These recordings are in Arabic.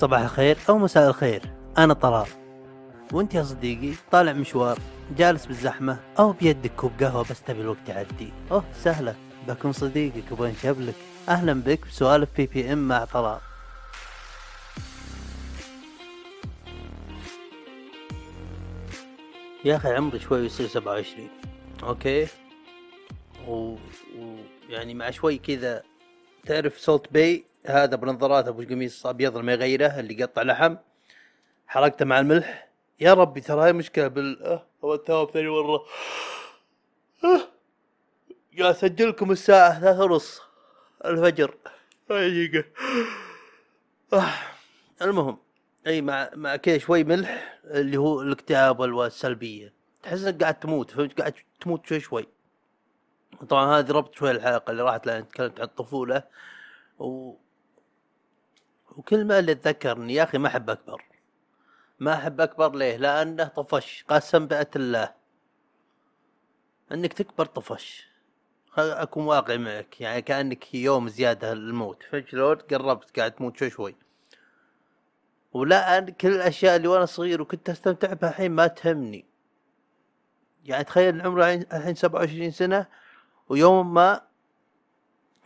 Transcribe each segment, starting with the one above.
صباح الخير أو مساء الخير. أنا طلال. وأنت يا صديقي طالع مشوار جالس بالزحمة أو بيدك كوب قهوة بس تبي الوقت يعدي. أوه سهلة. بكون صديقك وبين شبلك أهلا بك بسوالف بي بي إم مع طلال. يا أخي عمري شوي يصير سبعة وعشرين. أوكي. و... و... يعني مع شوي كذا تعرف سولت باي هذا بنظارات أبو القميص ابيض ما يغيره اللي يقطع لحم. حرقته مع الملح. يا ربي ترى هاي مشكلة بال آه، هو الثواب ثاني مرة. آه. يا اسجل لكم الساعة ثلاثة ونص الفجر. آه. المهم أي مع مع كذا شوي ملح اللي هو الاكتئاب والسلبيه تحس إنك قاعد تموت فهمت قاعد تموت شوي شوي. طبعا هذه ربط شوي الحلقة اللي راحت لأن تكلمت عن الطفوله و... وكلمة اللي اتذكرني يا أخي ما أحب أكبر. ما أحب أكبر ليه؟ لأنه طفش قسم بأت الله. إنك تكبر طفش. أكون واقعي معك يعني كأنك يوم زيادة للموت فهمت شلون؟ قربت قاعد تموت شوي شوي. ولا كل الأشياء اللي وأنا صغير وكنت أستمتع بها الحين ما تهمني. يعني تخيل عمري الحين 27 سنة ويوم ما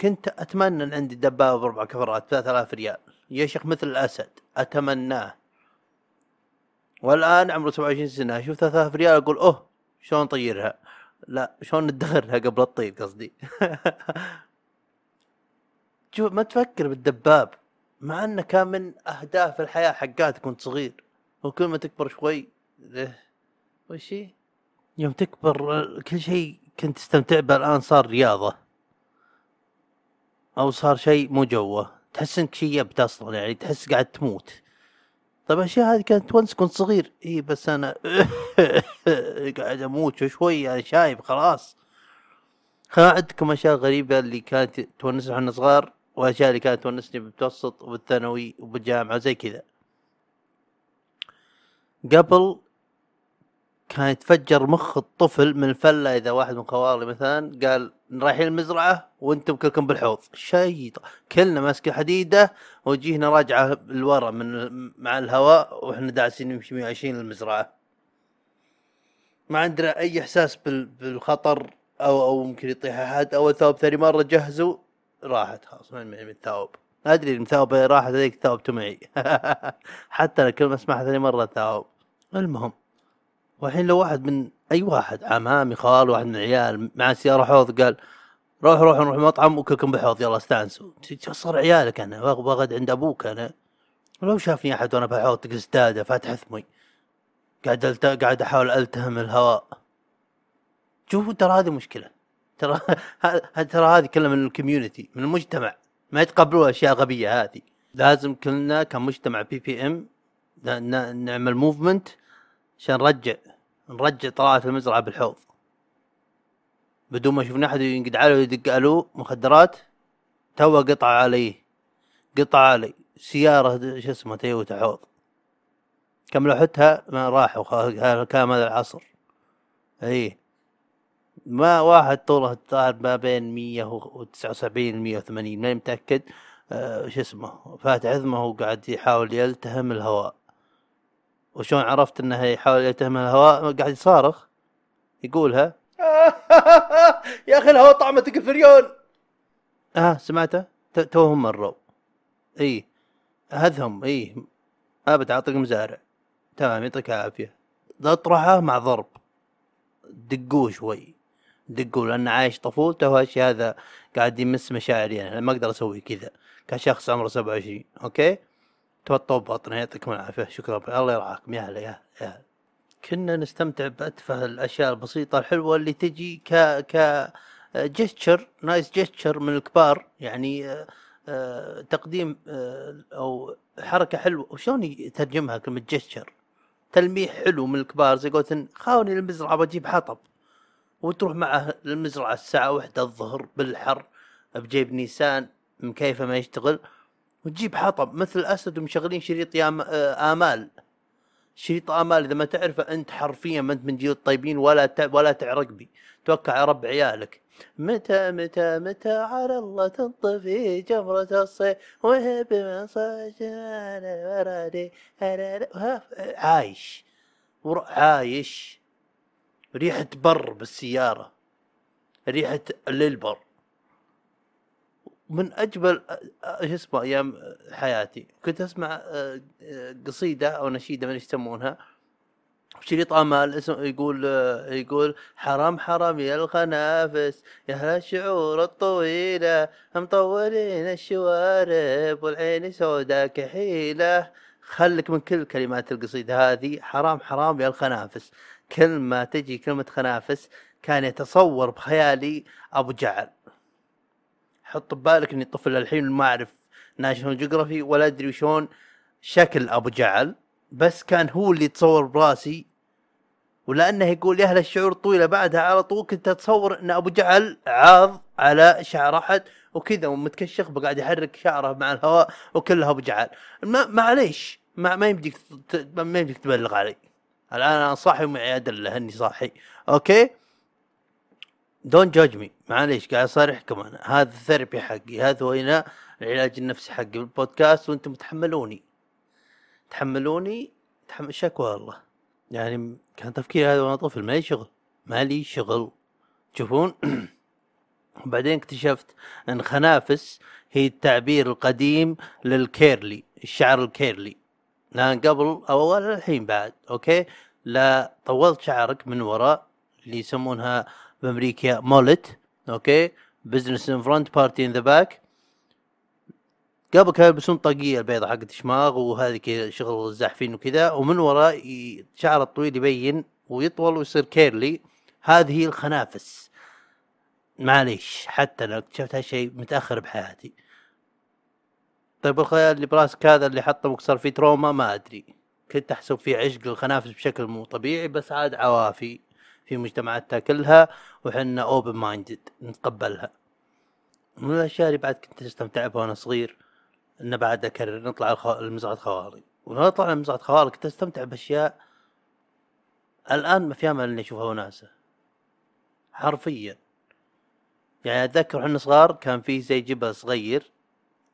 كنت أتمنى إن عندي دبابة بأربع كفرات 3000 ريال. يا شيخ مثل الأسد أتمناه. والآن عمره 27 سنة أشوف 3000 ريال أقول أوه شلون نطيرها لا شلون ندخرها قبل الطير قصدي؟ شوف ما تفكر بالدباب مع إنه كان من أهداف الحياة حقاتك وانت صغير. وكل ما تكبر شوي وش يوم تكبر كل شيء كنت تستمتع به الآن صار رياضة. أو صار شيء مو جوه. تحس إنك شيبت أصلا يعني تحس قاعد تموت. طيب الاشياء هذه كانت وانس كنت صغير. إي بس أنا قاعد أموت شوي يعني شايب خلاص. خليني اعدكم أشياء غريبة اللي كانت تونسنا إحنا صغار وأشياء اللي كانت تونسني بالمتوسط وبالثانوي وبالجامعة زي كذا. قبل كان يتفجر مخ الطفل من الفلة إذا واحد من خوالي مثلا قال رايحين المزرعة وأنتم كلكم بالحوض شيء كلنا ماسك حديدة وجيهنا راجعة لورا من مع الهواء وإحنا داعسين نمشي 120 للمزرعة. ما عندنا أي إحساس بالخطر أو أو ممكن يطيح أحد. أو الثوب ثاني مرة جهزوا راحت خلاص من الثوب أدري الثوب راحت هذيك ثوبته معي حتى أنا كل ما أسمعها ثاني مرة ثوب. المهم. والحين لو واحد من أي واحد عمامي خال واحد من العيال مع سيارة حوض قال روح روح نروح مطعم وكلكم بحوض يلا استأنسوا. صار عيالك أنا بغد عند أبوك أنا. لو شافني أحد وأنا بحوض تجلس داده فاتح ثمي قاعد ألت... قاعد أحاول ألتهم الهواء. شوفوا ترى هذه مشكلة. ترى ترى هذه كلها من الكوميونتي من المجتمع. ما يتقبلوا الاشياء الغبيه هذه. لازم كلنا كمجتمع بي بي ام نعمل موفمنت عشان نرجع نرجع طلعت المزرعة بالحوض. بدون ما شفنا أحد ينقد عليه ويدق ألو مخدرات تو قطع علي قطع علي سيارة شو اسمه تويوتا حوض. كم لوحتها؟ ما راحوا كان هذا العصر. إي. ما واحد طوله ما بين مية وتسعة وسبعين مية وثمانين. ماني متأكد. آه شو اسمه فاتح عظمه وقاعد يحاول يلتهم الهواء. وشون عرفت إنه يحاول يلتهم الهواء؟ قاعد يصارخ يقولها. يا أخي الهواء طعمه تكفريون آه سمعته؟ توهم مروا. إي هذهم إي. أبد أعطيك مزارع. تمام يعطيك العافية. اطرحه مع ضرب. دقوه شوي. دقوه لأنه عايش طفولته وهالشي هذا قاعد يمس مشاعري أنا. ما أقدر أسوي كذا. كشخص عمره 27 أوكي؟ توطوا بطنه يعطيكم العافية شكرا الله يرعاكم. يا هلا يا هلا كنا نستمتع بأتفه الأشياء البسيطة الحلوة اللي تجي ك ك جيستشر نايس جيستشر من الكبار. يعني آه، آه، تقديم آه، أو حركة حلوة. وشلون يترجمها كلمة جيستشر تلميح حلو من الكبار زي قلت خاوني المزرعه بجيب حطب. وتروح معه للمزرعه الساعة واحدة الظهر بالحر بجيب نيسان مكيفه ما يشتغل. وتجيب حطب مثل الأسد ومشغلين شريط يا آه، آمال. شريط آمال إذا ما تعرفه أنت حرفيا ما أنت من جيل الطيبين ولا ولا تعرق بي. توكل على رب عيالك. متى متى متى على الله تنطفي جمرة الصيف؟ وهب من صاجنا ورادي عايش. عايش. ريحة بر بالسيارة. ريحة للبر. من أجمل شو اسمه أيام حياتي. كنت أسمع قصيدة أو نشيدة من يسمونها. شريط امال اسم يقول يقول حرام حرام يا الخنافس يا أهل الشعور الطويلة مطولين الشوارب والعين سودا كحيلة. خلك من كل كلمات القصيدة هذه حرام حرام يا الخنافس. كل ما تجي كلمة خنافس كان يتصور بخيالي أبو جعل. حط ببالك إني طفل الحين ما أعرف ناشونال جيوغرافي ولا أدري شلون شكل أبو جعل بس كان هو اللي يتصور براسي. ولأنه يقول يا أهل الشعور طويلة بعدها على طول كنت أتصور إن أبو جعل عاض على شعر أحد وكذا ومتكشخ قاعد يحرك شعره مع الهواء وكلها أبو جعل. ما معليش ما, ما يمديك ما يمديك تبلغ علي. الآن أنا صاحي ومعي أدلة اني صاحي. أوكي؟ دون جادج مي معليش قاعد أصارح كمان. هذا الثيرابي حقي. هذا هنا العلاج النفسي حقي بالبودكاست وأنتم تحملوني. تحملوني؟ تحمل شكوى والله يعني كان تفكيري هذا وأنا طفل مالي شغل. مالي شغل. تشوفون بعدين اكتشفت أن خنافس هي التعبير القديم للكيرلي الشعر الكيرلي. لأن قبل أو الحين بعد أوكي؟ لا طولت شعرك من وراء اللي يسمونها بأمريكا. مولت أوكي؟ بزنس ان فرونت بارتي ان ذا باك قبل كانوا يلبسون طاقية البيضة حقت شماغ وهذه كذا شغل الزحفين وكذا. ومن وراء شعر الطويل يبين ويطول ويصير كيرلي. هذه هي الخنافس. معليش حتى لو اكتشفت هالشيء متأخر بحياتي. طيب الخيال اللي براسك هذا اللي حطه وصار فيه تروما ما أدري. كنت أحسب فيه عشق للخنافس بشكل مو طبيعي بس عاد عوافي. في مجتمعاتنا كلها وحنا اوبن مايندد نتقبلها. من الأشياء اللي بعد كنت أستمتع بها وأنا صغير إنه بعد أكرر نطلع الخ... المزرعة خوالي ونطلع المزرعة خوالي كنت أستمتع بأشياء الآن ما في امل إني أشوفها وناسة. حرفيا. يعني أتذكر إحنا صغار كان في زي جبل صغير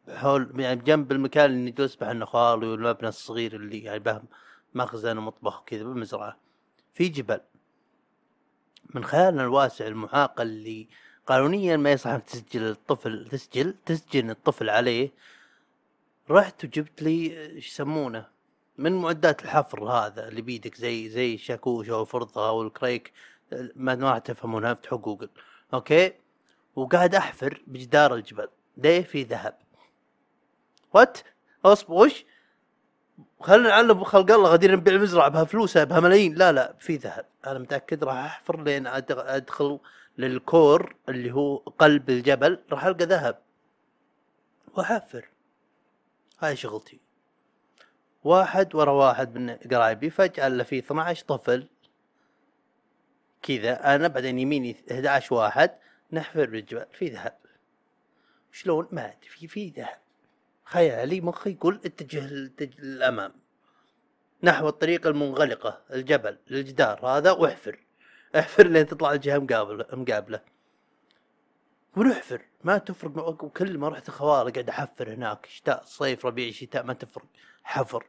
حول يعني جنب المكان اللي نجلس به إحنا خوالي والمبنى الصغير اللي يعني به مخزن ومطبخ وكذا بالمزرعة. في جبل. من خيالنا الواسع المعاق اللي قانونيا ما يصح انك تسجل الطفل تسجل تسجن الطفل عليه رحت وجبت لي إيش يسمونه؟ من معدات الحفر هذا اللي بيدك زي زي الشاكوش أو الفرضه أو الكريك ما ما راح تفهمونها افتحوا جوجل أوكي. وقاعد أحفر بجدار الجبل ليه في ذهب. وات أصبر وش؟ خلينا نعلم خلق الله غادرين نبيع المزرعة بها فلوس بها ملايين. لا لا في ذهب. أنا متأكد راح أحفر لين أدخل للكور اللي هو قلب الجبل راح ألقى ذهب. وأحفر. هاي شغلتي. واحد ورا واحد من قرايبي فجأة الا في 12 طفل. كذا. أنا بعدين يميني 11 واحد. نحفر بالجبل. في ذهب. شلون؟ ما أدري. في في ذهب. خيالي مخي يقول اتجه للأمام. نحو الطريق المنغلقة الجبل الجدار هذا واحفر. احفر لين تطلع الجهة مقابلة. مقابلة ونحفر ما تفرق وكل ما رحت خوارق قاعد أحفر هناك. شتاء صيف ربيع شتاء ما تفرق. حفر.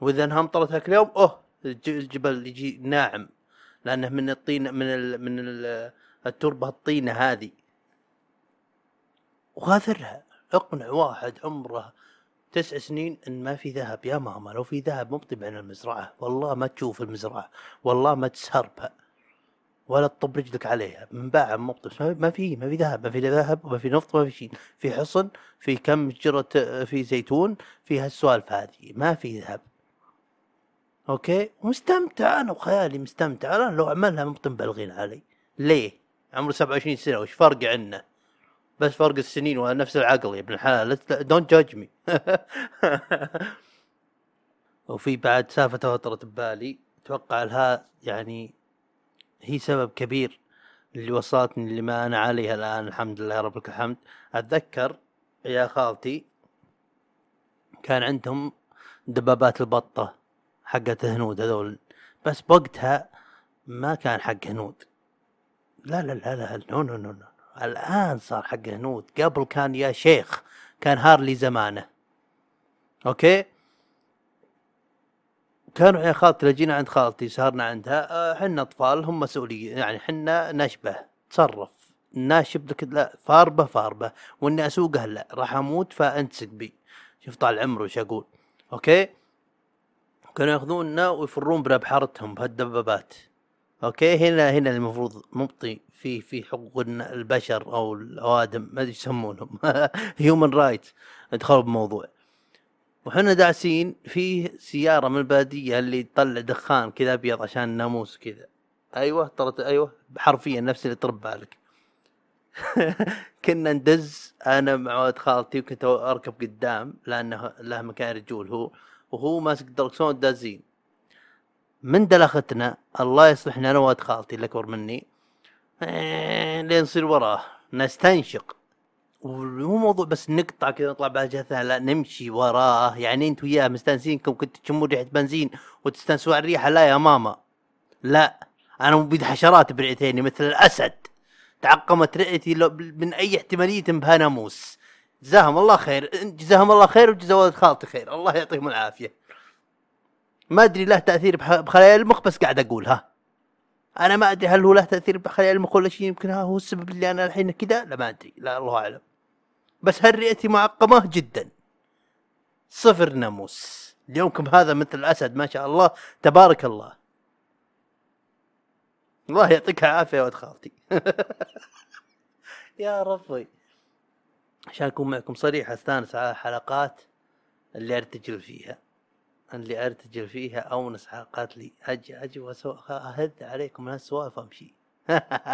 وإذا انها امطرت هاك اليوم أوه الج- الجبل يجي ناعم. لأنه من الطين من ال من ال التربة الطينة هذه. وغاثرها اقنع واحد عمره تسع سنين إن ما في ذهب. يا ماما لو في ذهب مو عن المزرعة. والله ما تشوف المزرعة. والله ما تسهربها. ولا تطب رجلك عليها. منباعة مبطل ما ما في ما في ذهب. ما في ذهب وما في نفط ما في شيء. في حصن في كم شجرة آه، في زيتون في هالسوالف هذه. ما في ذهب. okay؟ ومستمتع أنا وخيالي مستمتع. أنا لو عملها ممكن مبالغين علي. ليه؟ عمره 27 سنة. وش فرق عنه بس فرق السنين ونفس العقل يا ابن الحلال. don't judge me وفي بعد سالفة خطرت ببالي. أتوقع لها يعني هي سبب كبير اللي وصلتني لما أنا عليه الآن الحمد لله رب لك الحمد. أتذكر يا خالتي كان عندهم دبابات البطة حقت هنود هذول. بس بوقتها ما كان حق هنود. لا لا لا لا no no, no. الآن صار حق هنود. قبل كان يا شيخ كان هارلي زمانه. okay؟ كانوا يا خالتي جينا عند خالتي سهرنا عندها. آه، حنا أطفال هم مسؤولين يعني حنا نشبه تصرف. ناشب لك لا فاربه فاربه. وإني أسوقه لا راح أموت فانت بي. شوف طال عمره إيش أقول. أوكي؟ كانوا يأخذوننا ويفرون بابحارتهم بهالدبابات. okay هنا هنا المفروض مبطي في في حقوق البشر أو الأوادم ما أدري يسمونهم. human right ادخلوا بموضوع. وحنا داعسين في سيارة من البادية اللي تطلع دخان كذا أبيض عشان الناموس كذا. أيوه طرت أيوه حرفيا نفس اللي طرا ببالك كنا ندز أنا مع ولد خالتي وكنت أركب قدام لأنه له مكان رجول هو وهو ماسك دركسون دازين من دلختنا الله يصلحنا أنا وولد خالتي اللي اكبر مني. إيه، لين نصير وراه. نستنشق. ومو موضوع بس نقطع كذا نطلع بهجتها لا نمشي وراه. يعني أنت وياه مستانسينكم كنت تشمون ريحة بنزين وتستانسوا على الريحة؟ لا يا ماما. لا. أنا مبيد حشرات برئتيني مثل الأسد. تعقمت رئتي من أي احتمالية بها ناموس جزاهم الله خير. جزاهم الله خير وجزا خالتي خير. الله يعطيهم العافية. ما أدري له تأثير بخلايا المخ بس قاعد أقول ها. أنا ما أدري هل هو له تأثير بخلايا المخ ولا شيء يمكن هو السبب اللي أنا الحين كذا لا ما أدري لا الله أعلم. بس هالرئتي معقمة جدا. صفر ناموس. اليومكم هذا مثل الأسد ما شاء الله. تبارك الله. الله يعطيك العافية ولد خالتي يا ربي. عشان أكون معكم صريح استانس على الحلقات اللي أرتجل فيها. اللي أرتجل فيها اونس حلقات لي أجي أجي واهد عليكم من هالسوالف امشي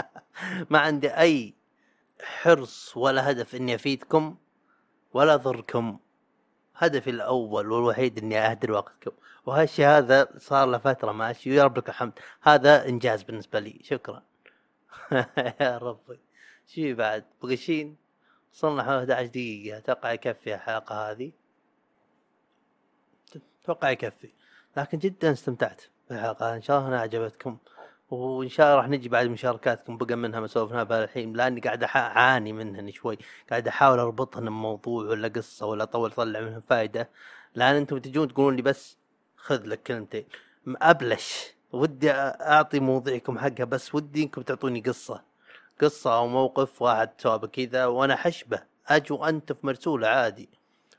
ما عندي أي حرص ولا هدف إني أفيدكم ولا أضركم. هدفي الأول والوحيد إني أهدر وقتكم. وهالشيء هذا صار له فترة ماشي ويا رب لك الحمد. هذا إنجاز بالنسبة لي. شكرا. يا ربي. شي بعد؟ بغشين؟ وصلنا حوالي 11 دقيقة. أتوقع يكفي الحلقة هذه. أتوقع يكفي. لكن جدا استمتعت بالحلقة. إن شاء الله انها عجبتكم وإن شاء الله راح نجي بعد مشاركاتكم. بقى منها ما سولفناها بهالحين لأني قاعد أعاني منهن شوي. قاعد أحاول أربطهن بموضوع ولا قصة ولا اطول اطلع منهم فائده لأن أنتم تجون تقولون لي بس خذ لك كلمتين. أبلش. ودي أعطي موضوعكم حقها بس ودي إنكم تعطوني قصة. قصة أو موقف واحد سوى كذا وأنا حشبة. أجي وانتف مرسوله عادي.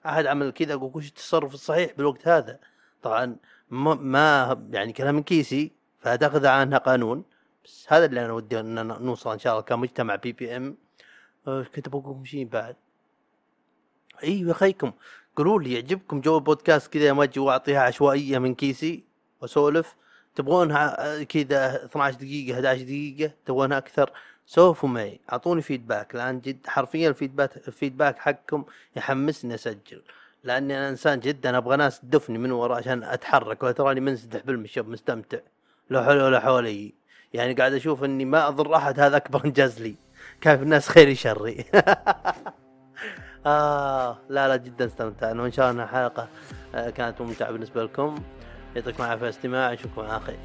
أحد عمل كذا أقول وش التصرف الصحيح بالوقت هذا؟ طبعا ما يعني كلام من كيسي فتاخذ عنها قانون. بس هذا اللي أنا ودي إن نوصل إن شاء الله كمجتمع BBM. أه، كنت بقول شيء بعد. أيوه خيكم قولوا لي يعجبكم جو البودكاست كذا ما أجي وأعطيها عشوائية من كيسي وأسولف. تبغونها كذا 12 دقيقة 11 دقيقة تبغونها أكثر؟ سولفوا معي أعطوني فيدباك لأن جد حرفيا الفيدباك الفيدباك حقكم يحمسني أسجل. لأني أنا إنسان جدا أبغى ناس تدفني من ورا عشان أتحرك. وتراني منسدح بالمشب مستمتع. لا حول ولا حولي يعني قاعد أشوف إني ما أضر أحد هذا أكبر إنجاز لي. كيف الناس خيري شري آه لا لا جدا استمتعنا وإن شاء الله الحلقة آه، كانت ممتعة بالنسبة لكم. يعطيكم العافية استماع نشوفكم على خير.